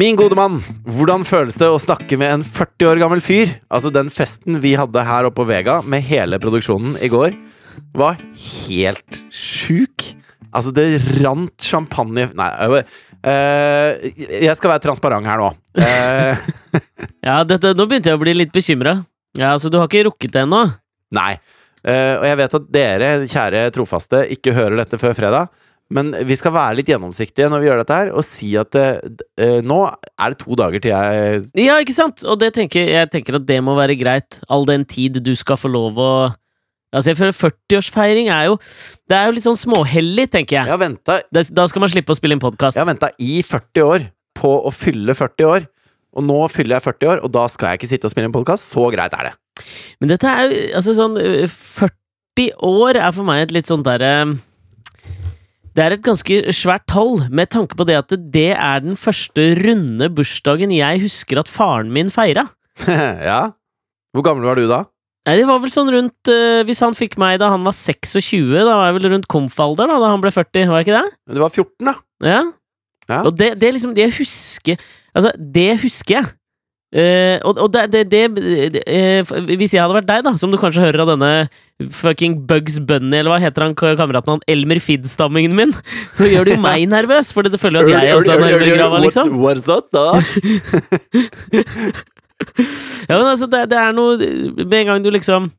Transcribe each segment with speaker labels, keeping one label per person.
Speaker 1: Min gode mann, hvordan føles det å snakke med en 40 år gammel fyr? Altså, den festen vi hadde her oppe på Vega med hele produksjonen i går, var helt sjuk. Altså, det rant champagne Nei, øh, øh, jeg skal være transparent her nå. Eh,
Speaker 2: Ja, dette, nå begynte jeg å bli litt bekymra. Ja, så du har ikke rukket det ennå?
Speaker 1: nei. Uh, og jeg vet at dere, kjære trofaste, ikke hører dette før fredag. Men vi skal være litt gjennomsiktige når vi gjør dette her, og si at eh, eh, nå er det to dager til jeg
Speaker 2: Ja, ikke sant? Og det tenker, jeg tenker at det må være greit, all den tid du skal få lov å Altså, jeg føler 40-årsfeiring er jo Det er jo litt sånn småhellig, tenker jeg.
Speaker 1: Jeg har
Speaker 2: da, da skal man slippe å spille inn podkast.
Speaker 1: Jeg har venta i 40 år på å fylle 40 år. Og nå fyller jeg 40 år, og da skal jeg ikke sitte og spille en podkast. Så greit er det.
Speaker 2: Men dette er jo altså sånn øh, 40 år er for meg et litt sånn derre Det er et ganske svært tall, med tanke på det at det er den første runde bursdagen jeg husker at faren min feira.
Speaker 1: ja. Hvor gammel var du da?
Speaker 2: Nei, det var vel sånn rundt øh, Hvis han fikk meg da han var 26, da var jeg vel rundt komf-alder da, da han ble 40, var jeg ikke det?
Speaker 1: Men Du var 14, da.
Speaker 2: Ja.
Speaker 1: Ja.
Speaker 2: Og det, det liksom det husker Altså, det husker jeg. Eh, og og det, det, det, eh, Hvis jeg hadde vært deg, da, som du kanskje hører av denne fucking Bugs Bunny, eller hva heter han kameraten han, Elmer Fidd-stammingen min, så gjør det jo meg nervøs, for det føler jo at jeg også er nærmere grava, liksom.
Speaker 1: What's up, da?
Speaker 2: Ja, men altså, det, det er noe Med en gang du liksom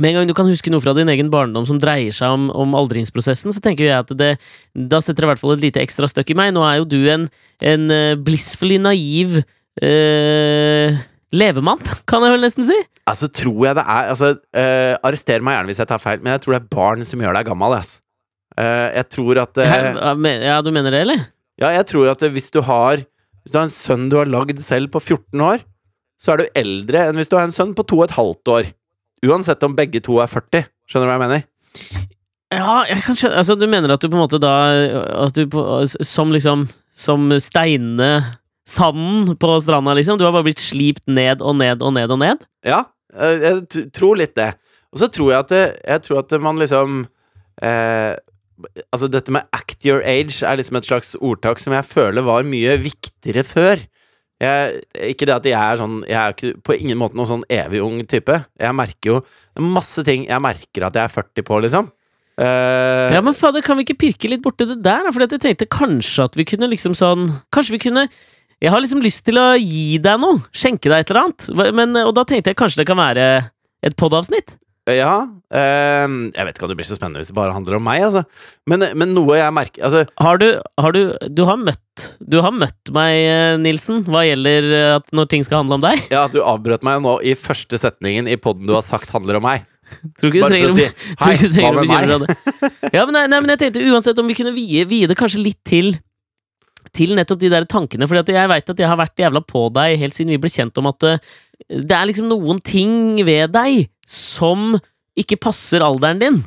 Speaker 2: med en gang du kan huske noe fra din egen barndom som dreier seg om, om aldringsprosessen, så tenker jeg at det, da setter det i hvert fall et lite ekstra støkk i meg. Nå er jo du en, en eh, blissfully naiv eh, levemann, kan jeg vel nesten si.
Speaker 1: altså, tror jeg det er altså, eh, Arrester meg gjerne hvis jeg tar feil, men jeg tror det er barn som gjør deg gammel. ass. Eh, jeg tror at eh,
Speaker 2: Ja, ja, du mener det, eller?
Speaker 1: Ja, jeg tror at hvis du har Hvis du har en sønn du har lagd selv på 14 år, så er du eldre enn hvis du har en sønn på 2 15 år. Uansett om begge to er 40. Skjønner du hva jeg mener?
Speaker 2: Ja, jeg kan skjønne Altså, du mener at du på en måte da At du på, som liksom Som steinene Sanden på stranda, liksom? Du har bare blitt slipt ned og ned og ned og ned?
Speaker 1: Ja, eh, jeg tror litt det. Og så tror jeg at det, jeg tror at man liksom eh, Altså, dette med 'act your age' er liksom et slags ordtak som jeg føler var mye viktigere før. Jeg, ikke det at jeg er sånn Jeg er ikke på ingen måte noen sånn evig ung type. Jeg merker jo masse ting jeg merker at jeg er 40 på, liksom. Uh,
Speaker 2: Ja, men fader, kan vi ikke pirke litt borti det der? for Fordi at jeg tenkte kanskje at vi kunne liksom sånn Kanskje vi kunne Jeg har liksom lyst til å gi deg noe. Skjenke deg et eller annet. Men, og da tenkte jeg kanskje det kan være et podavsnitt.
Speaker 1: Ja. ehm, jeg vet ikke om det blir så spennende hvis det bare handler om meg, altså. Men, men noe jeg merker Altså,
Speaker 2: Har du Har du Du har møtt Du har møtt meg, eh, Nilsen, hva gjelder eh, at når ting skal handle om deg?
Speaker 1: ja, du avbrøt meg nå i første setningen i poden du har sagt handler om meg.
Speaker 2: Tror ikke du trenger
Speaker 1: å si hei, hva med meg?
Speaker 2: Ja, men, nei, nei, men jeg tenkte uansett om vi kunne vie, vie det kanskje litt til Til nettopp de der tankene, For jeg veit at jeg har vært jævla på deg helt siden vi ble kjent om at eh, det er liksom noen ting ved deg som ikke passer alderen din.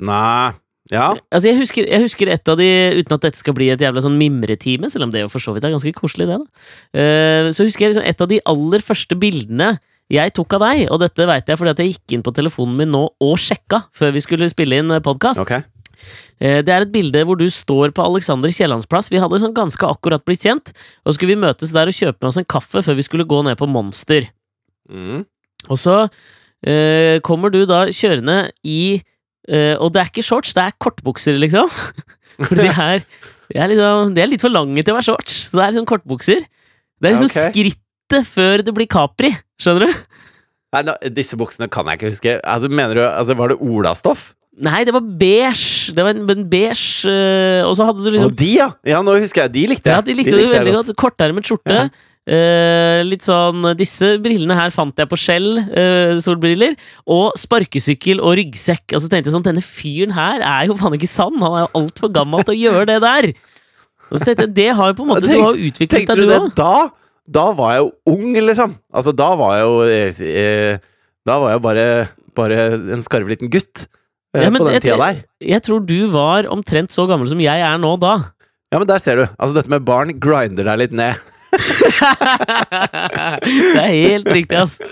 Speaker 1: Nei Ja.
Speaker 2: Altså, jeg husker, jeg husker et av de, uten at dette skal bli et jævla sånn mimretime, selv om det jo for så vidt er ganske koselig, det, da. Eh, så husker jeg liksom et av de aller første bildene jeg tok av deg, og dette veit jeg fordi at jeg gikk inn på telefonen min nå og sjekka før vi skulle spille inn podkast.
Speaker 1: Ok.
Speaker 2: Eh, Det er et bilde hvor du står på Alexander Kiellands plass. Vi hadde sånn ganske akkurat blitt kjent, og så skulle vi møtes der og kjøpe med oss en kaffe før vi skulle gå ned på Monster.
Speaker 1: Mm.
Speaker 2: Og så eh, kommer du da kjørende i eh, Og det er ikke shorts, det er kortbukser, liksom. For de er, de er, liksom, de er litt for lange til å være shorts, så det er liksom kortbukser. Det er liksom
Speaker 1: okay.
Speaker 2: skrittet før det blir Capri, skjønner du?
Speaker 1: Nei, no, disse buksene kan jeg ikke huske. Altså, mener du, altså, Var det olastoff?
Speaker 2: Nei, det var beige. Det var en, en beige uh, Og så hadde du liksom
Speaker 1: Og de, ja! Ja, nå husker jeg. De likte jeg.
Speaker 2: Ja, de likte det veldig godt. Kortermet skjorte.
Speaker 1: Ja.
Speaker 2: Uh, litt sånn Disse brillene her fant jeg på Skjell, Uh, solbriller. Og sparkesykkel og ryggsekk. Og så tenkte jeg sånn, denne fyren her er jo faen ikke sann! Han er jo altfor gammel til å gjøre det der! Og så tenkte jeg, det har jo på en måte
Speaker 1: Tenk-
Speaker 2: Du har jo utviklet deg,
Speaker 1: du
Speaker 2: du
Speaker 1: det da? Da var jeg jo ung, liksom. Altså, da var jeg jo eh, eh, Da var jeg bare, bare en skarve liten gutt. Eh,
Speaker 2: Ja, men
Speaker 1: på den
Speaker 2: jeg-
Speaker 1: tida der.
Speaker 2: Jeg tror du var omtrent så gammel som jeg er nå da.
Speaker 1: Ja, men der ser du. Altså, dette med barn grinder deg litt ned.
Speaker 2: det er helt riktig, altså.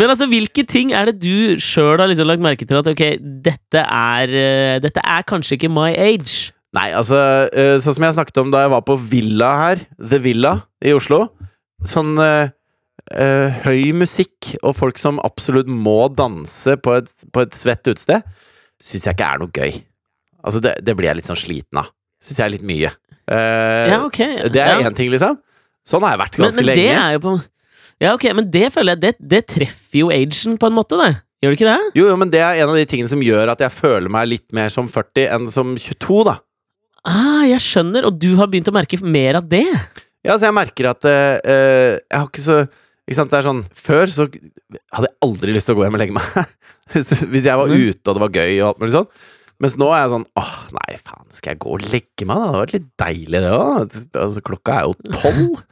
Speaker 2: Men altså, hvilke ting er det du sjøl har liksom lagt merke til at ok, dette er, eh, dette er kanskje ikke my age?
Speaker 1: Nei, altså eh, Sånn som jeg snakket om da jeg var på Villa her, The Villa i Oslo. Sånn eh, høy musikk og folk som absolutt må danse på et, på et svett utested, syns jeg ikke er noe gøy. Altså, det, det blir jeg litt sånn sliten av. Syns jeg er litt mye. Eh,
Speaker 2: Ja, ok.
Speaker 1: det er
Speaker 2: ja.
Speaker 1: ting, liksom. Sånn har jeg vært
Speaker 2: Men,
Speaker 1: ganske
Speaker 2: men det
Speaker 1: lenge.
Speaker 2: er jo på Ja, ok, men det føler jeg Det, det treffer jo agen på en måte, det. Gjør det ikke det?
Speaker 1: Jo, jo, men det er en av de tingene som gjør at jeg føler meg litt mer som 40 enn som 22, da.
Speaker 2: Ah, jeg skjønner, og du har begynt å merke mer av det.
Speaker 1: Ja, så jeg merker at eh, eh, Jeg har ikke så Ikke sant, det er sånn Før så hadde jeg aldri lyst til å gå hjem og legge meg. Hvis hvis jeg var
Speaker 2: Mhm.
Speaker 1: ute og det var gøy og alt mulig sånn. Mens nå er jeg sånn Åh, nei, faen, skal jeg gå og legge meg, da? Det hadde vært litt deilig, det òg. Altså, klokka er jo tolv.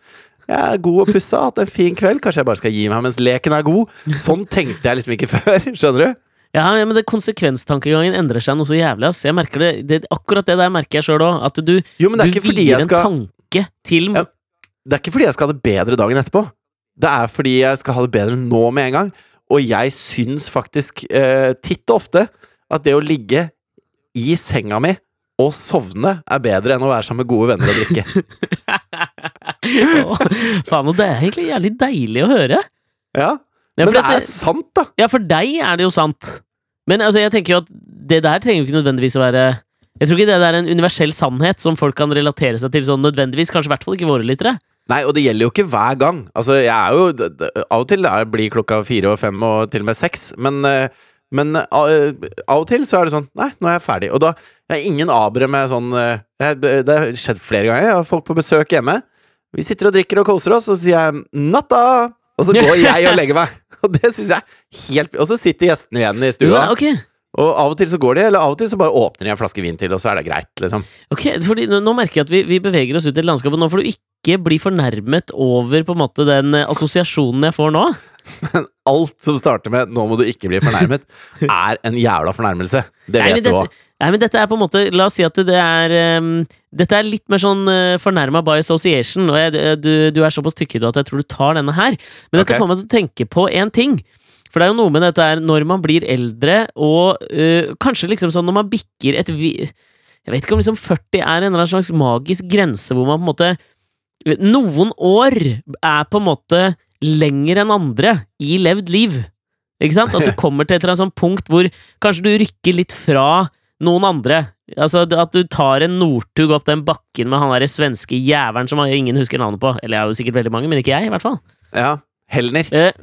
Speaker 1: Jeg er god og pussa, hatt en fin kveld. Kanskje jeg bare skal gi meg mens leken er god. Sånn tenkte jeg liksom ikke før. Skjønner du?
Speaker 2: Ja, ja, men det konsekvenstankegangen endrer seg noe så jævlig, ass. Jeg merker det, det Akkurat det der merker jeg sjøl òg. At du,
Speaker 1: Jo, men det
Speaker 2: du vier en
Speaker 1: skal
Speaker 2: tanke til
Speaker 1: Ja. Det er ikke fordi jeg skal ha det bedre dagen etterpå. Det er fordi jeg skal ha det bedre nå med en gang. Og jeg syns faktisk eh, titt og ofte at det å ligge i senga mi og sovne er bedre enn å være sammen med gode venner og drikke.
Speaker 2: oh, Faen, og det er egentlig jævlig deilig å høre.
Speaker 1: Ja, Men det
Speaker 2: er
Speaker 1: er sant, da!
Speaker 2: Ja, for deg er det jo sant. Men altså, jeg tenker jo at det der trenger jo ikke nødvendigvis å være Jeg tror ikke det der er en universell sannhet som folk kan relatere seg til sånn nødvendigvis. Kanskje i hvert fall ikke våre lyttere.
Speaker 1: Nei, og det gjelder jo ikke hver gang. Altså, jeg er jo Av og til er- blir klokka fire og fem og til og med seks, men, eh, men eh, av og til så er det sånn Nei, nå er jeg ferdig. Og da jeg ingen abere med sånn eh, jeg, Det har skjedd flere ganger. Jeg har folk på besøk hjemme. Vi sitter og drikker og koser oss, og så sier jeg 'natta'! Og så går jeg og legger meg. Og det syns jeg helt Og så sitter gjestene igjen i stua.
Speaker 2: Ja, okay.
Speaker 1: Og av og til så går de, eller av og til så bare åpner de en flaske vin til, og så er det greit, liksom.
Speaker 2: ok, fordi nå, nå merker jeg at vi, vi beveger oss ut i landskapet nå får du ikke bli fornærmet over på en måte den eh, assosiasjonen jeg får nå.
Speaker 1: Men Alt som starter med 'nå må du ikke bli fornærmet', er en jævla fornærmelse. Det
Speaker 2: Nei, dette,
Speaker 1: vet du òg.
Speaker 2: Nei, men dette er på en måte La oss si at det er um, Dette er litt mer sånn uh, fornærma by association, og jeg, du, du er såpass tykkhyde at jeg tror du tar denne her. Men dette
Speaker 1: okay.
Speaker 2: får meg til å tenke på én ting. For det er jo noe med dette her når man blir eldre, og uh, kanskje liksom sånn når man bikker et vi Jeg vet ikke om liksom 40 er en eller annen slags magisk grense hvor man på en måte Noen år er på en måte lenger enn andre i levd liv. Ikke sant? At du kommer til et eller annet sånt punkt hvor kanskje du rykker litt fra noen andre. Altså At du tar en Northug opp den bakken med han derre svenske jævelen som ingen husker navnet på. Eller jeg er jo sikkert veldig mange, men ikke jeg, i hvert fall.
Speaker 1: Ja. Helner.
Speaker 2: Eh,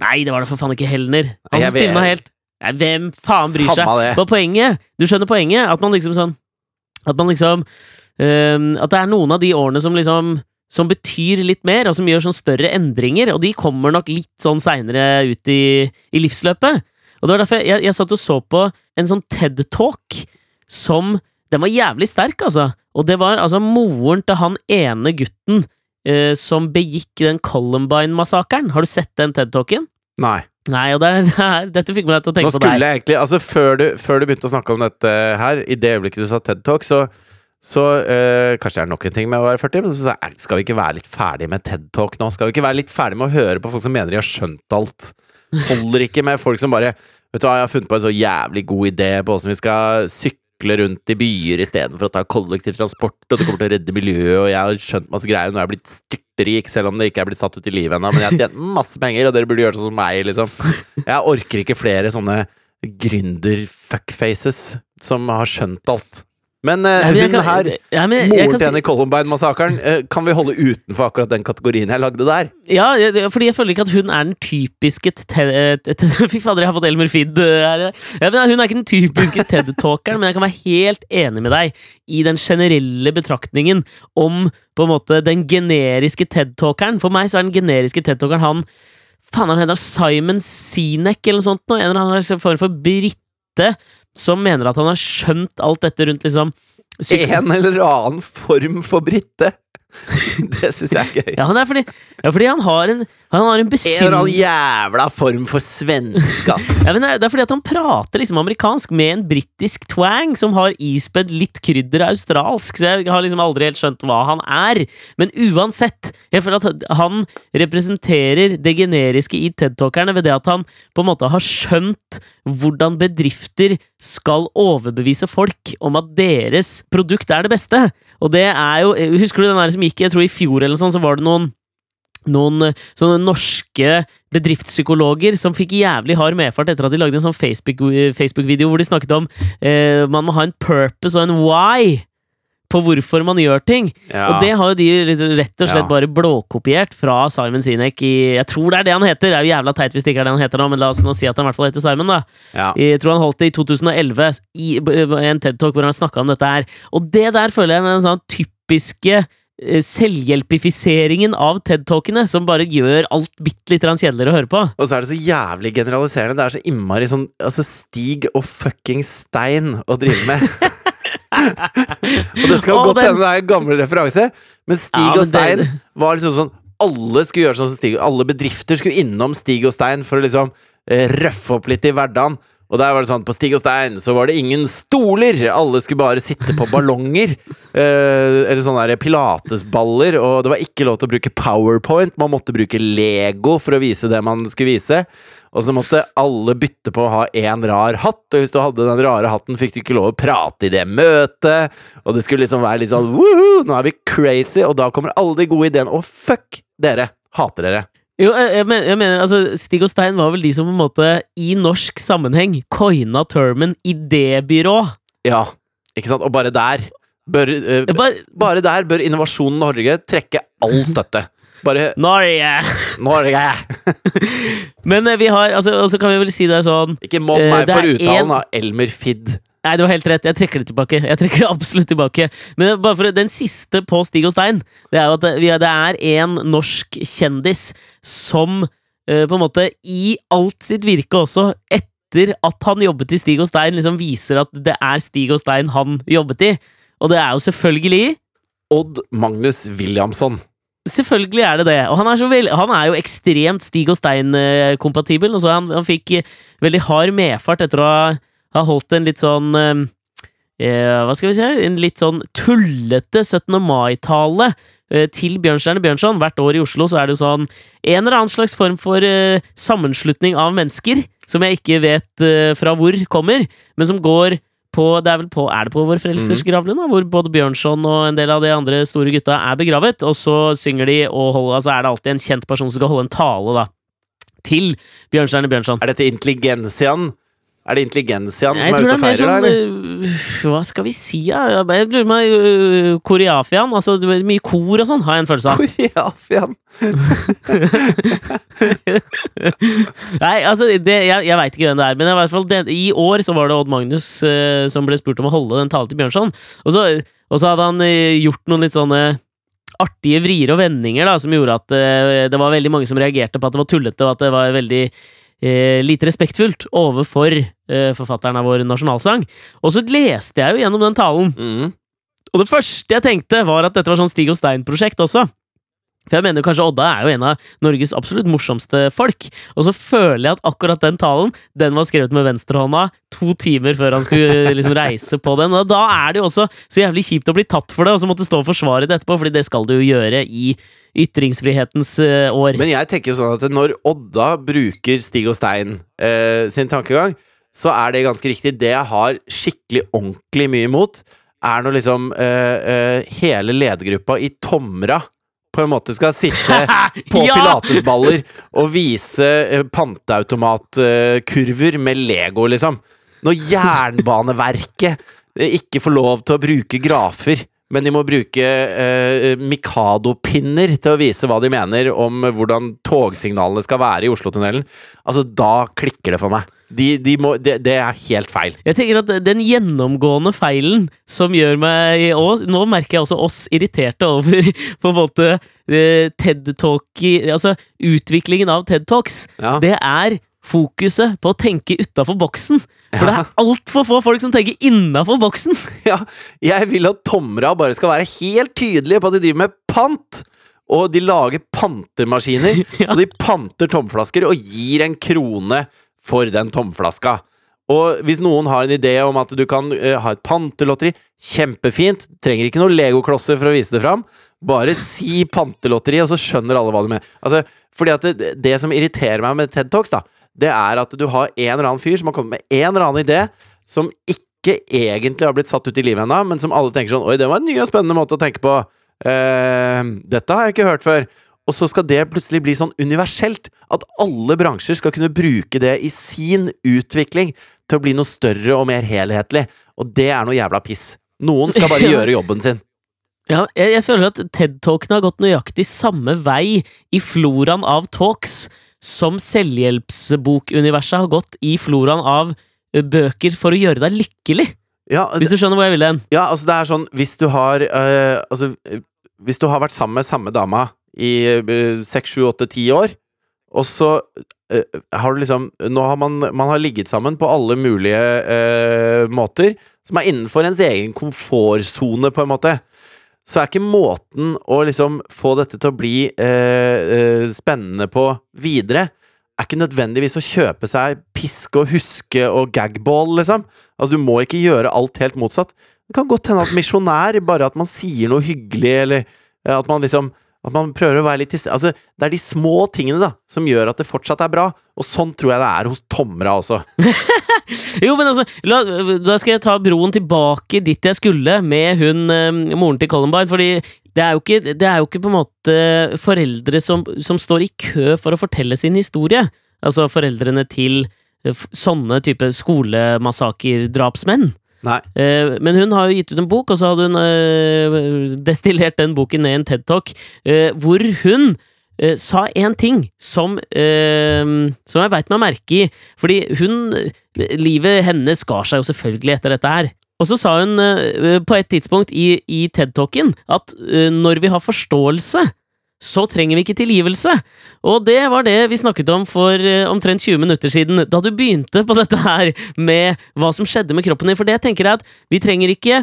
Speaker 2: nei, det var da for faen ikke Helner. Han helt Nei, Hvem faen bryr seg?
Speaker 1: Det.
Speaker 2: Hva poenget? Du skjønner poenget? At man liksom sånn At man liksom ehm, At det er noen av de årene som liksom Som betyr litt mer, og som gjør sånn større endringer. Og de kommer nok litt sånn seinere ut i, i livsløpet. Og det var derfor jeg, jeg satt og så på en sånn TED-talk som Den var jævlig sterk, altså. Og det var altså moren til han ene gutten eh, som begikk den Columbine-massakren. Har du sett den TED-talken?
Speaker 1: Nei.
Speaker 2: Nei, og det er, det er, dette fikk meg til å
Speaker 1: Nå
Speaker 2: tenke på
Speaker 1: skulle jeg egentlig Altså, før du, før du begynte å snakke om dette her, i det øyeblikket du sa TED Talk, så så øh, kanskje det er nok en ting med å være 40, men så sa jeg skal vi ikke være litt ferdig med TED Talk nå? Skal vi ikke være litt ferdig med å høre på folk som mener de har skjønt alt? Holder ikke med folk som bare Vet du hva, jeg har funnet på en så jævlig god idé på åssen vi skal sykle rundt i byer istedenfor å ta kollektivtransport, og det kommer til å redde miljøet, og jeg har skjønt masse greier, nå er jeg blitt styrtrik, selv om det ikke er blitt satt ut i livet ennå, men jeg har tjent masse penger, og dere burde gjøre sånn som meg, liksom. Jeg orker ikke flere sånne gründer-fuckfaces som har skjønt alt. Men uh,
Speaker 2: Nei,
Speaker 1: hun
Speaker 2: kan-
Speaker 1: her,
Speaker 2: ja, men
Speaker 1: moren til henne i Columbine-massakren, uh, kan vi holde utenfor akkurat den kategorien jeg lagde der?
Speaker 2: Ja, jeg- fordi jeg føler ikke at hun er den typiske te- te- te- Fy fader, jeg har fått Elmer Fidd eh, her. Ja, men Hun er ikke den typiske TED-talkeren, men jeg kan være helt enig med deg i den generelle betraktningen om på en måte den generiske TED-talkeren. For meg så er den generiske TED-talkeren han Faen, han heter Simon Sinek eller noe sånt. En eller annen form for brite som mener at han har skjønt alt dette rundt liksom
Speaker 1: En eller annen form for brite. Det syns jeg er gøy.
Speaker 2: Ja, det er fordi, ja, fordi han har en, han har en
Speaker 1: En eller annen jævla form for svensk, ass.
Speaker 2: ja, men det, er, det er fordi at han prater liksom amerikansk med en britisk twang som har ispedd litt krydder australsk, så jeg har liksom aldri helt skjønt hva han er. Men uansett, jeg føler at han representerer det generiske i TED-talkerne ved det at han på en måte har skjønt hvordan bedrifter skal overbevise folk om at deres produkt er det beste. Og det er jo Husker du den der som gikk, jeg tror i fjor eller sånn, så var det noen noen eh, sånne norske bedriftspsykologer som fikk jævlig hard medfart etter at de lagde en sånn Facebook- Facebook-video hvor de snakket om eh, man må ha en purpose og en why på hvorfor man gjør ting.
Speaker 1: Ja.
Speaker 2: Og det har jo de rett og slett
Speaker 1: Ja.
Speaker 2: bare blåkopiert fra Simon Sinek i Jeg tror det er det han heter! Det er jo jævla teit hvis det ikke er det han heter nå, men la oss nå si at han i hvert fall heter Simon, da.
Speaker 1: ja.
Speaker 2: Jeg tror han holdt det i 2011, i en TED-talk hvor han snakka om dette her. Og det der føler jeg er den sånn typiske eh, selvhjelpifiseringen av TED-talkene, som bare gjør alt bitte litt kjedeligere å høre på.
Speaker 1: Og så er det så jævlig generaliserende. Det er så innmari sånn altså Stig og fucking Stein å drive med. og det skal godt
Speaker 2: den-
Speaker 1: hende det er en gammel referanse, men Stig
Speaker 2: Ja,
Speaker 1: og
Speaker 2: men det-
Speaker 1: Stein var liksom sånn Alle skulle gjøre sånn som Stig Alle bedrifter skulle innom Stig og Stein for å liksom eh, røffe opp litt i hverdagen. Og der var det sånn, På Stig og Stein så var det ingen stoler! Alle skulle bare sitte på ballonger. Eh, eller sånne der pilatesballer. Og det var ikke lov til å bruke powerpoint. Man måtte bruke Lego for å vise det man skulle vise. Og så måtte alle bytte på å ha én rar hatt, og hvis du hadde den rare hatten, fikk du ikke lov å prate i det møtet. Og det skulle liksom være litt sånn woohoo, nå er vi crazy, og da kommer alle de gode ideene. Og fuck dere! Hater dere.
Speaker 2: Jo, jeg, mener, jeg mener, altså, Stig og Stein var vel de som på en måte, i norsk sammenheng, coina termen idébyrå.
Speaker 1: Ja, ikke sant? Og bare der bør
Speaker 2: uh, Bare,
Speaker 1: Bare der bør Innovasjon Norge trekke all støtte. Bare
Speaker 2: Norge!
Speaker 1: Norge!
Speaker 2: Men eh, vi har, altså, og så kan vi vel si det sånn
Speaker 1: Ikke mobb
Speaker 2: Eh,
Speaker 1: meg for
Speaker 2: er
Speaker 1: uttalen
Speaker 2: en-
Speaker 1: av Elmer Fidd.
Speaker 2: Nei, du har helt rett. Jeg trekker det tilbake. Jeg trekker det absolutt tilbake. Men bare for den siste på Stig og Stein, det er jo at det, er- en norsk kjendis som eh, på en måte i alt sitt virke også, etter at han jobbet i Stig og Stein, liksom viser at det er Stig og Stein han jobbet i. Og det er jo selvfølgelig
Speaker 1: Odd Magnus Williamson.
Speaker 2: Selvfølgelig er det det. Og han er, så vel, han er jo ekstremt Stig og Stein-kompatibel. Og så han, han fikk eh, veldig hard medfart etter å ha, ha holdt en litt sånn eh, eh, Hva skal vi si? En litt sånn tullete 17. mai-tale eh, til Bjørnstjerne Bjørnson. Hvert år i Oslo så er det jo sånn en eller annen slags form for eh, sammenslutning av mennesker, som jeg ikke vet eh, fra hvor kommer, men som går på, det er vel på, er det på Vår Frelsers
Speaker 1: Mhm.
Speaker 2: gravlund, da, hvor både Bjørnson og en del av de andre store gutta er begravet. Og så synger de, og holder, altså er det alltid en kjent person som skal holde en tale da, til Bjørnstjerne Bjørnson.
Speaker 1: Er dette intelligensiaen? Er det intelligensiaen som er ute og
Speaker 2: er
Speaker 1: feirer, da?
Speaker 2: sånn
Speaker 1: eller?
Speaker 2: øh, Hva skal vi si, ja? Jeg lurer meg uh, Koreafian. Altså, mye kor og sånn, har jeg en følelse av.
Speaker 1: Koreafian.
Speaker 2: Nei, altså, det, jeg, jeg veit ikke hvem det er, men i hvert fall det, i år så var det Odd Magnus uh, som ble spurt om å holde den talen til Bjørnson. Og så, og så hadde han uh, gjort noen litt sånne artige vrier og vendinger da, som gjorde at det var veldig mange som reagerte på at det var tullete, og at det var veldig eh, lite respektfullt overfor eh, forfatteren av vår nasjonalsang. Og så leste jeg jo gjennom den talen,
Speaker 1: Mm.
Speaker 2: og det første jeg tenkte, var at dette var sånn Stig og Stein-prosjekt også. For jeg mener jo kanskje Odda er jo en av Norges absolutt morsomste folk. Og så føler jeg at akkurat den talen Den var skrevet med venstrehånda to timer før han skulle liksom reise på den. Og da er det jo også så jævlig kjipt å bli tatt for det, og så måtte stå og forsvare det etterpå, Fordi det skal du jo gjøre i ytringsfrihetens eh, år.
Speaker 1: Men jeg tenker jo sånn at når Odda bruker Stig og Stein eh, sin tankegang, så er det ganske riktig. Det jeg har skikkelig ordentlig mye imot, er når liksom eh, eh, hele ledergruppa i Tomra på en måte skal sitte på
Speaker 2: Ja!
Speaker 1: pilatesballer og vise eh, panteautomatkurver med Lego, liksom. Når Jernbaneverket ikke får lov til å bruke grafer, men de må bruke eh, Mikado-pinner til å vise hva de mener om hvordan togsignalene skal være i Oslotunnelen. Altså, da klikker det for meg. De, de må, det, det er helt feil.
Speaker 2: Jeg tenker at Den gjennomgående feilen som gjør meg og Nå merker jeg også oss irriterte over på en måte eh, TED Talk Altså utviklingen av TED Talks.
Speaker 1: Ja.
Speaker 2: Det er fokuset på å tenke utafor boksen. For det
Speaker 1: Ja.
Speaker 2: er altfor få folk som tenker innafor boksen.
Speaker 1: Ja, jeg vil at Tomra bare skal være helt tydelige på at de driver med pant. Og de lager pantemaskiner,
Speaker 2: Ja.
Speaker 1: og de panter tomflasker og gir en krone for den tomflaska. Og hvis noen har en idé om at du kan uh, ha et pantelotteri, kjempefint. Trenger ikke noen legoklosser for å vise det fram. Bare si pantelotteri, og så skjønner alle hva du mener. Altså, fordi at det, det som irriterer meg med TED Talks, da, det er at du har en eller annen fyr som har kommet med en eller annen idé som ikke egentlig har blitt satt ut i livet ennå, men som alle tenker sånn Oi, det var en ny og spennende måte å tenke på. Eh, dette har jeg ikke hørt før. Og så skal det plutselig bli sånn universelt. At alle bransjer skal kunne bruke det i sin utvikling til å bli noe større og mer helhetlig. Og det er noe jævla piss. Noen skal bare gjøre jobben sin.
Speaker 2: Ja, jeg, jeg føler at TED-talkene har gått nøyaktig samme vei i floraen av talks som selvhjelpsbokuniverset har gått i floraen av bøker for å gjøre deg lykkelig.
Speaker 1: Ja,
Speaker 2: Hvis du skjønner hvor jeg vil hen?
Speaker 1: Ja, altså det er sånn Hvis du har øh, Altså Hvis du har vært sammen med samme dama i øh, seks, sju, åtte, ti år, og så øh, har du liksom Nå har man, man har ligget sammen på alle mulige øh, måter som er innenfor ens egen komfortsone, på en måte. Så er ikke måten å liksom få dette til å bli øh, øh, spennende på videre, er ikke nødvendigvis å kjøpe seg piske og huske og gagball, liksom. Altså, du må ikke gjøre alt helt motsatt. Det kan godt hende at misjonær, bare at man sier noe hyggelig, eller eh, at man liksom At man prøver å være litt til Altså, det er de små tingene, da, som gjør at det fortsatt er bra. Og sånn tror jeg det er hos Tomra også.
Speaker 2: Jo, men altså, la, da skal jeg ta broen tilbake dit jeg skulle, med hun eh, moren til Columbine, fordi det er jo ikke, det er jo ikke på en måte foreldre som, som står i kø for å fortelle sin historie. Altså foreldrene til sånne type skolemassakerdrapsmenn. Eh, men hun har jo gitt ut en bok, og så hadde hun eh, destillert den boken ned i en TED-talk, eh, hvor hun eh, sa én ting som, eh, som jeg veit meg merke i. Fordi hun Livet hennes skar seg jo selvfølgelig etter dette her. Og så sa hun eh, på et tidspunkt i, i TED-talken at når vi har forståelse, så trenger vi ikke tilgivelse. Og det var det vi snakket om for eh, omtrent 20 minutter siden, da du begynte på dette her med hva som skjedde med kroppen din. For det tenker jeg at vi trenger ikke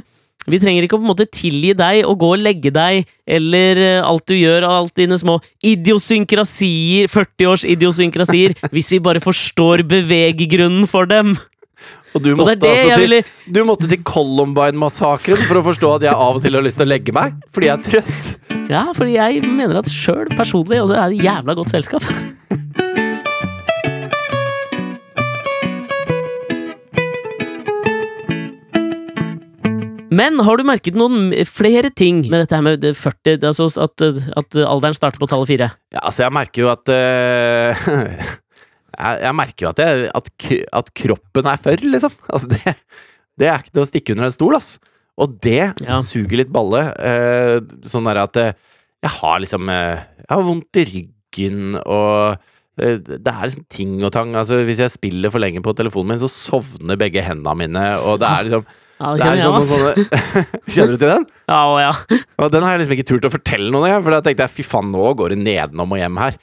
Speaker 2: vi trenger ikke å på en måte tilgi deg og gå og legge deg, eller eh, alt du gjør, og alt dine små idiosynkrasier, 40 års idiosynkrasier, hvis vi bare forstår beveggrunnen for dem.
Speaker 1: Og du
Speaker 2: Og det
Speaker 1: måtte,
Speaker 2: det
Speaker 1: altså til,
Speaker 2: ville
Speaker 1: du måtte til Columbine-massakren for å forstå at jeg av og til har lyst til å legge meg, fordi jeg er trøtt.
Speaker 2: Ja, fordi jeg mener at sjøl personlig også er det jævla godt selskap. Men har du merket noen flere ting med dette her med 40, altså at, at alderen starter på tallet 4?
Speaker 1: Ja, altså, jeg merker jo at eh, jeg, jeg merker jo at, jeg, at, at kroppen er for, liksom. Altså, det, det er ikke til å stikke under en stol, ass. Og det
Speaker 2: Ja.
Speaker 1: suger litt balle. eh, sånn der at eh, jeg har liksom eh, Jeg har vondt i ryggen, og eh, det er liksom ting og tang. Altså, hvis jeg spiller for lenge på telefonen min, så sovner begge hendene mine, og det er liksom
Speaker 2: Ja,
Speaker 1: det
Speaker 2: det
Speaker 1: er
Speaker 2: kjenner jeg,
Speaker 1: liksom sånne Kjenner du til den?
Speaker 2: Ja, og ja.
Speaker 1: Og den har jeg liksom ikke turt å fortelle noen, jeg, for da tenkte jeg fy faen, nå går det nedenom og hjem her.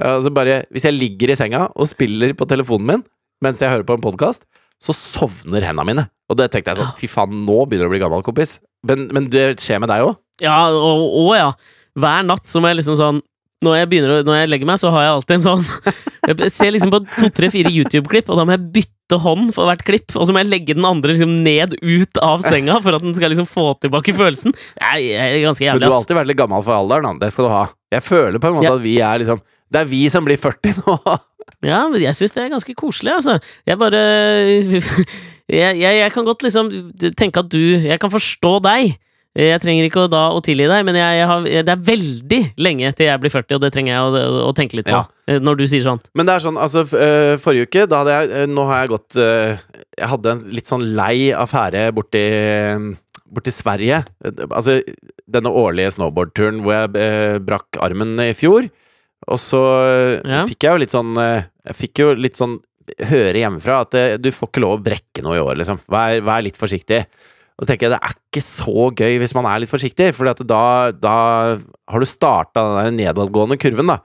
Speaker 1: Altså bare, hvis jeg ligger i senga og spiller på telefonen min mens jeg hører på en podkast, så sovner hendene mine. Og det tenkte jeg sånn, fy faen, nå begynner du å bli gammel, kompis. Men, men det skjer med deg òg?
Speaker 2: Ja, og, og ja. Hver natt så må jeg liksom sånn når jeg, begynner, å- når jeg legger meg, så har jeg alltid en sånn Jeg ser liksom på to, tre, fire YouTube-klipp, og da må jeg bytte hånd for hvert klipp. Og så må jeg legge den andre liksom ned ut av senga for at den skal liksom få tilbake følelsen. Jeg er, ganske er ganske
Speaker 1: Men
Speaker 2: jævlig,
Speaker 1: du har
Speaker 2: ass.
Speaker 1: alltid vært litt gammel for alderen, da. Det skal du ha. Jeg føler på en måte
Speaker 2: Ja.
Speaker 1: at vi er liksom Det er vi som blir 40 nå.
Speaker 2: Ja, men jeg syns det er ganske koselig, altså. Jeg bare jeg, jeg, jeg kan godt liksom tenke at du Jeg kan forstå deg. Jeg trenger ikke å, da å tilgi deg, men jeg, har, det er veldig lenge til jeg blir 40, og det trenger jeg å, å, tenke litt på.
Speaker 1: Ja.
Speaker 2: eh, Når du sier sånt.
Speaker 1: Men det er sånn, altså øh, Forrige uke, da hadde jeg øh, Nå har jeg gått Jeg hadde en litt sånn lei affære borti Borti Sverige. Eh, Altså denne årlige snowboardturen hvor jeg brakk armen i fjor. Og så øh,
Speaker 2: Ja.
Speaker 1: fikk jeg jo litt sånn øh, Jeg fikk jo litt sånn høre hjemmefra at øh, du får ikke lov å brekke noe i år, liksom. Vær, vær litt forsiktig. Og tenker jeg det er ikke så gøy hvis man er litt forsiktig, for da, da har du starta den nedadgående kurven, da.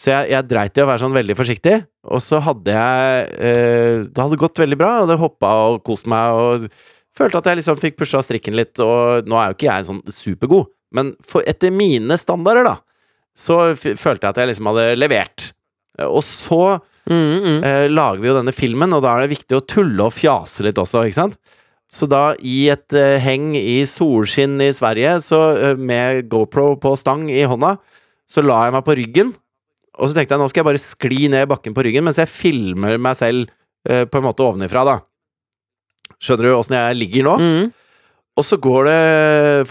Speaker 1: Så jeg, jeg dreit i å være sånn veldig forsiktig, og så hadde jeg eh, Det hadde gått veldig bra, og det hoppa og kost meg, og følte at jeg liksom fikk pusha strikken litt, og nå er jo ikke jeg sånn supergod, men for, etter mine standarder, da, så følte jeg at jeg liksom hadde levert. Og så
Speaker 2: Mm, mm.
Speaker 1: eh, lager vi jo denne filmen, og da er det viktig å tulle og fjase litt også, ikke sant? Så da, i et eh, heng i solskinn i Sverige, så eh, med GoPro på stang i hånda, så la jeg meg på ryggen, og så tenkte jeg nå skal jeg bare skli ned bakken på ryggen mens jeg filmer meg selv eh, på en måte ovenifra, da. Skjønner du åssen jeg ligger nå?
Speaker 2: Mm.
Speaker 1: Og så går det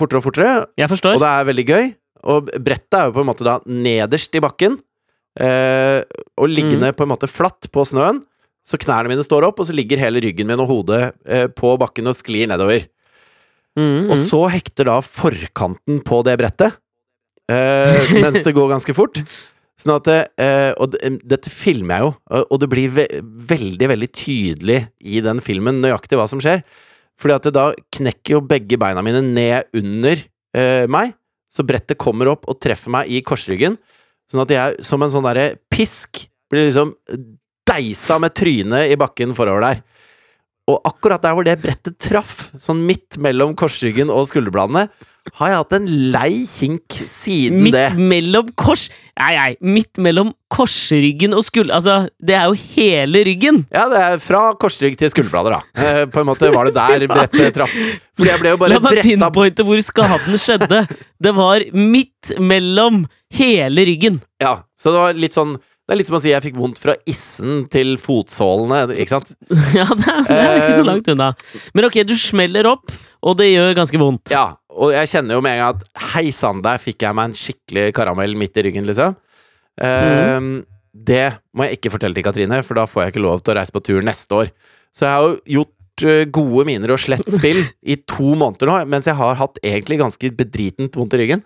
Speaker 1: fortere og fortere,
Speaker 2: Jeg forstår.
Speaker 1: og det er veldig gøy. Og brettet er jo på en måte da nederst i bakken, eh, og liggende på en måte flatt på snøen. Så knærne mine står opp, og så ligger hele ryggen min og hodet eh, på bakken og sklir nedover.
Speaker 2: Mm,
Speaker 1: Og
Speaker 2: mm.
Speaker 1: så hekter da forkanten på det brettet, eh, mens det går ganske fort. Sånn at eh, Og dette filmer jeg jo, og- og det blir ve veldig, veldig tydelig i den filmen nøyaktig hva som skjer. Fordi at det da knekker jo begge beina mine ned under eh, meg, så brettet kommer opp og treffer meg i korsryggen. Sånn at jeg som en sånn derre pisk blir liksom deisa med trynet i bakken forover der. Og akkurat der hvor det brettet traff, sånn midt mellom korsryggen og skulderbladene, har jeg hatt en lei kink siden
Speaker 2: Midt
Speaker 1: det.
Speaker 2: mellom kors... Nei, nei, midt mellom korsryggen og skulder... Altså, det er jo hele ryggen!
Speaker 1: Ja, det er fra korsrygg til skulderblader, da. Eh, på en måte var det der brettet traff. Fordi jeg ble jo bare
Speaker 2: La meg
Speaker 1: bretta
Speaker 2: pinpointe hvor skaden skjedde. Det var midt mellom hele ryggen.
Speaker 1: Ja, så det var litt sånn Det er litt som å si jeg fikk vondt fra issen til fotsålene, ikke sant?
Speaker 2: Ja, det er, det er ikke så
Speaker 1: Eh,
Speaker 2: langt unna. Men ok, du smeller opp, og det gjør ganske vondt.
Speaker 1: Ja, og jeg kjenner jo med en gang at hei sann, der fikk jeg meg en skikkelig karamell midt i ryggen, liksom. Eh, Det må jeg ikke fortelle til Katrine, for da får jeg ikke lov til å reise på tur neste år. Så jeg har jo gjort uh, gode miner og slett spill i to måneder nå, mens jeg har hatt egentlig ganske bedritent vondt i ryggen.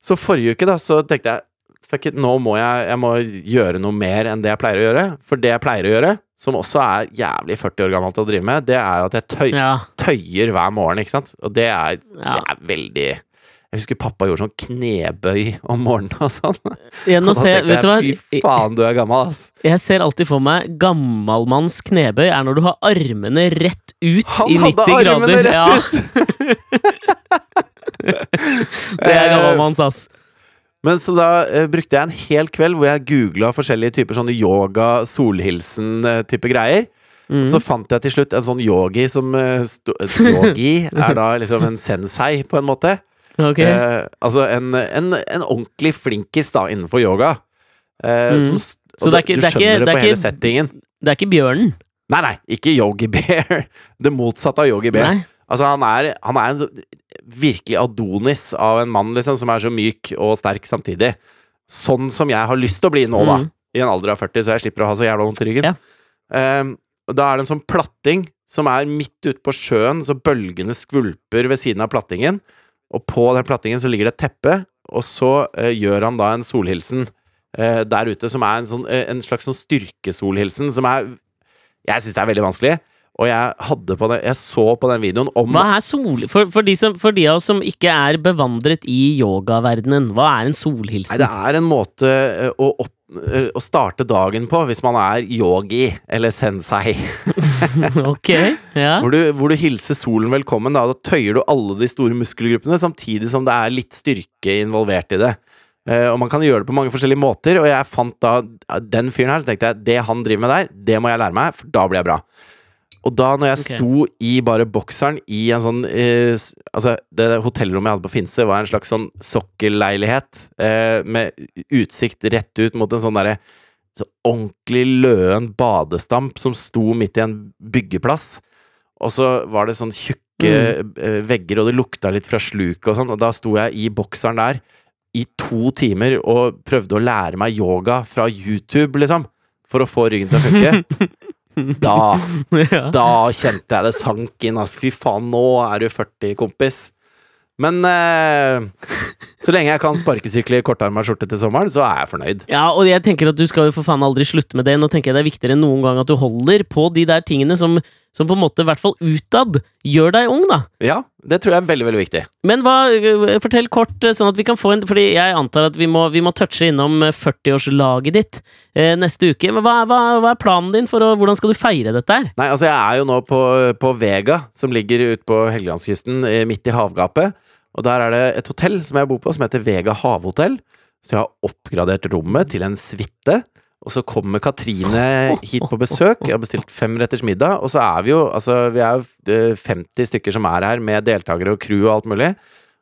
Speaker 1: Så forrige uke da, så tenkte jeg Fuck it, nå må jeg, jeg må gjøre noe mer enn det jeg pleier å gjøre. For det jeg pleier å gjøre, som også er jævlig 40 år gammelt å drive med, det er jo at jeg tøy,
Speaker 2: Ja,
Speaker 1: tøyer hver morgen, ikke sant? Og det er,
Speaker 2: ja.
Speaker 1: det er veldig Jeg husker pappa gjorde sånn knebøy om morgenen og sånn.
Speaker 2: Ja, nå ser, vet du hva?
Speaker 1: Fy faen, du er gammel, ass.
Speaker 2: Jeg ser alltid for meg gammalmanns knebøy er når du har armene rett ut
Speaker 1: Han
Speaker 2: i 90
Speaker 1: hadde armene
Speaker 2: grader.
Speaker 1: rett
Speaker 2: ja,
Speaker 1: ut!
Speaker 2: det er gammalmanns, ass.
Speaker 1: Men så da eh, brukte jeg en hel kveld hvor jeg googla forskjellige typer sånne yoga, solhilsen-type greier.
Speaker 2: Mm.
Speaker 1: Så fant jeg til slutt en sånn yogi som eh, Yogi er da liksom en sensei, på en måte.
Speaker 2: Ok.
Speaker 1: Eh, altså en, en, en ordentlig flinkis da innenfor yoga. Eh, som,
Speaker 2: Så det er ikke-
Speaker 1: du
Speaker 2: det er ikke-
Speaker 1: skjønner det,
Speaker 2: det
Speaker 1: på hele settingen.
Speaker 2: Det er ikke bjørnen.
Speaker 1: Nei, nei, ikke Yogi Bear. Det motsatte av Yogi Bear.
Speaker 2: Nei.
Speaker 1: Altså, han er, han er en virkelig Adonis av en mann, liksom, som er så myk og sterk samtidig. Sånn som jeg har lyst til å bli nå, da.
Speaker 2: Mhm.
Speaker 1: I en alder av 40, så jeg slipper å ha så jævla vondt i ryggen.
Speaker 2: Ja.
Speaker 1: Um, da er det en sånn platting som er midt ute på sjøen, så bølgene skvulper ved siden av plattingen. Og på den plattingen så ligger det et teppe, og så uh, gjør han da en solhilsen uh, der ute, som er en, sånn, uh, en slags sånn styrkesolhilsen, som er Jeg syns det er veldig vanskelig. Og jeg det Jeg så på den videoen om
Speaker 2: Hva er sol... For, for, de som, for de av oss som ikke er bevandret i yogaverdenen, hva er en
Speaker 1: Nei, det er en måte eh, å, opp, eh, å starte dagen på hvis man er yogi eller sensei.
Speaker 2: ok, ja.
Speaker 1: Hvor du, hvor du hilser solen velkommen. Da, da tøyer du alle de store muskelgruppene, samtidig som det er litt styrke involvert i det. Uh, og man kan gjøre det på mange forskjellige måter, og jeg fant da den fyren her, så tenkte jeg det han driver med der, det må jeg lære meg, for da blir jeg bra. Og da når jeg
Speaker 2: okay.
Speaker 1: sto i bare bokseren i en sånn eh, Altså, det hotellrommet jeg hadde på Finse, var en slags sånn sokkelleilighet eh, med utsikt rett ut mot en sånn derre så ordentlig løen badestamp som sto midt i en byggeplass. Og så var det sånn tjukke mm. vegger, og det lukta litt fra sluket og sånn, og da sto jeg i bokseren der i to timer og prøvde å lære meg yoga fra YouTube, liksom, for å få ryggen til å funke. Da,
Speaker 2: ja.
Speaker 1: da kjente jeg det sank inn, altså. Fy faen, nå er du 40, kompis. Men eh, Så lenge jeg kan sparkesykle i kortarma skjorte til sommeren, så er jeg fornøyd.
Speaker 2: Ja, og jeg tenker at du skal jo for faen aldri slutte med det. Nå tenker jeg det er viktigere enn noen gang at du holder på de der tingene som, som på en måte, i hvert fall utad, gjør deg ung, da.
Speaker 1: Ja, det tror jeg er veldig, veldig viktig.
Speaker 2: Men hva, øh, fortell kort, øh, sånn at vi kan få en Fordi jeg antar at vi må, vi må touche innom øh, 40-årslaget ditt eh, neste uke. Men hva, hva, hva er planen din for å Hvordan skal du feire dette her?
Speaker 1: Nei, altså jeg er jo nå på, på Vega, som ligger ute på Helgelandskysten, eh, midt i havgapet. Og der er det et hotell som jeg bor på, som heter Vega havhotell. Så jeg har oppgradert rommet til en suite. Og så kommer Katrine hit på besøk. Jeg har bestilt femretters middag. Og så er vi jo altså, vi er jo eh, 50 stykker som er her, med deltakere og crew og alt mulig.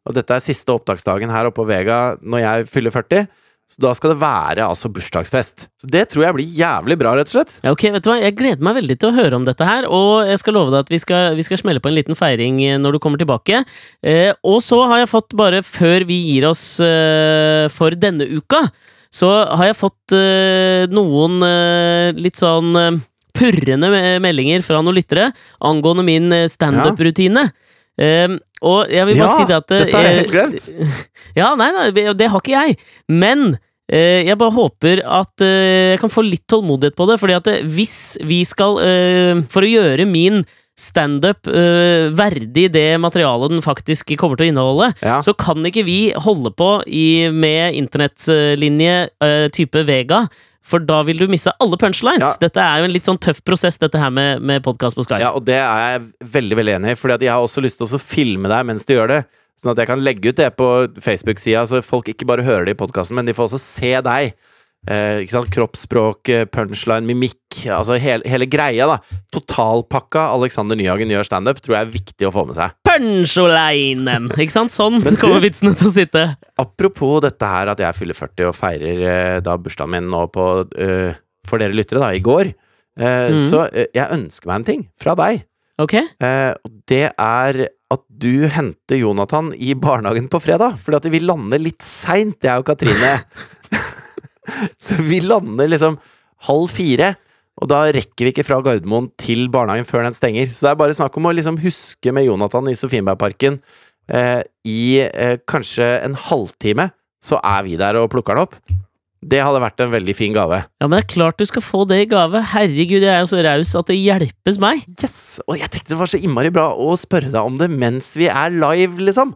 Speaker 1: Og dette er siste opptaksdagen her oppe på Vega når jeg fyller 40. Så da skal det være altså bursdagsfest. Så det tror jeg blir jævlig bra, rett og slett.
Speaker 2: Ja, ok, vet du hva? Jeg gleder meg veldig til å høre om dette her, og jeg skal love deg at vi skal, vi skal smelle på en liten feiring eh, når du kommer tilbake. Eh, og så har jeg fått, bare før vi gir oss eh, for denne uka, så har jeg fått uh, noen uh, litt sånn uh, purrende meldinger fra noen lyttere angående min standup-rutine. Eh, og jeg vil bare
Speaker 1: Ja,
Speaker 2: si det at
Speaker 1: dette har jeg helt glemt.
Speaker 2: ja, nei, nei, det- har ikke jeg. Men jeg bare håper at jeg kan få litt tålmodighet på det. Fordi at hvis vi skal For å gjøre min standup uh, verdig det materialet den faktisk kommer til å inneholde,
Speaker 1: Ja.
Speaker 2: så kan ikke vi holde på i, med internettlinje uh, type Vega. For da vil du miste alle punchlines.
Speaker 1: Ja.
Speaker 2: Dette er jo en litt sånn tøff prosess, dette her med, med podkast på Skype.
Speaker 1: Ja, og det er jeg veldig veldig enig i. Fordi jeg har også lyst til å filme deg mens du gjør det. Sånn at jeg kan legge ut det på Facebook-sida, så folk ikke bare hører det i podkasten, men de får også se deg. Eh? Kroppsspråk, eh, punchline, mimikk. Altså hele, hele greia, da. Totalpakka Alexander Nyhagen gjør standup, tror jeg er viktig å få med seg.
Speaker 2: Punchlinen! Ikke sant? Sånn
Speaker 1: du-
Speaker 2: kommer vitsene til å sitte.
Speaker 1: Apropos dette her at jeg fyller 40 og feirer eh, da bursdagen min nå på uh, For dere lyttere, da, i går. Eh,
Speaker 2: mm.
Speaker 1: Så uh, jeg ønsker meg en ting fra deg.
Speaker 2: Ok?
Speaker 1: Eh, det er at du henter Jonathan i barnehagen på fredag. Fordi at vi lander litt seint, jeg og Katrine. så vi lander liksom halv fire. Og da rekker vi ikke fra Gardermoen til barnehagen før den stenger. Så det er bare snakk om å liksom huske med Jonathan i Sofienbergparken eh, i eh, kanskje en halvtime. Så er vi der og plukker den opp. Det hadde vært en veldig fin gave.
Speaker 2: Ja, men det er klart du skal få det i gave. Herregud, jeg er jo så raus at det hjelpes meg.
Speaker 1: Yes! Og jeg tenkte det var så innmari bra å spørre deg om det mens vi er live, liksom.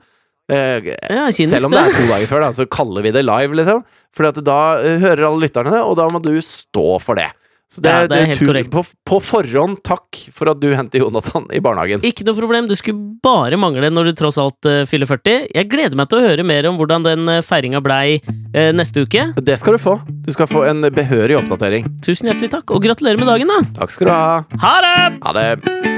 Speaker 1: Eh,
Speaker 2: Ja,
Speaker 1: selv om det er to dager før, da, så kaller vi det live, liksom. For da uh, hører alle lytterne det, og da må du stå for det. Så
Speaker 2: Ja, det er helt
Speaker 1: tu-
Speaker 2: korrekt.
Speaker 1: På, på forhånd, takk for at du henter Jonathan i barnehagen.
Speaker 2: Ikke noe problem, du skulle bare mangle når du tross alt uh, fyller 40. Jeg gleder meg til å høre mer om hvordan den uh, feiringa blei uh, neste uke.
Speaker 1: Det skal du få. Du skal få en behørig oppdatering.
Speaker 2: Tusen hjertelig takk, og gratulerer med dagen, da!
Speaker 1: Takk skal du ha.
Speaker 2: Ha det!
Speaker 1: Ha det.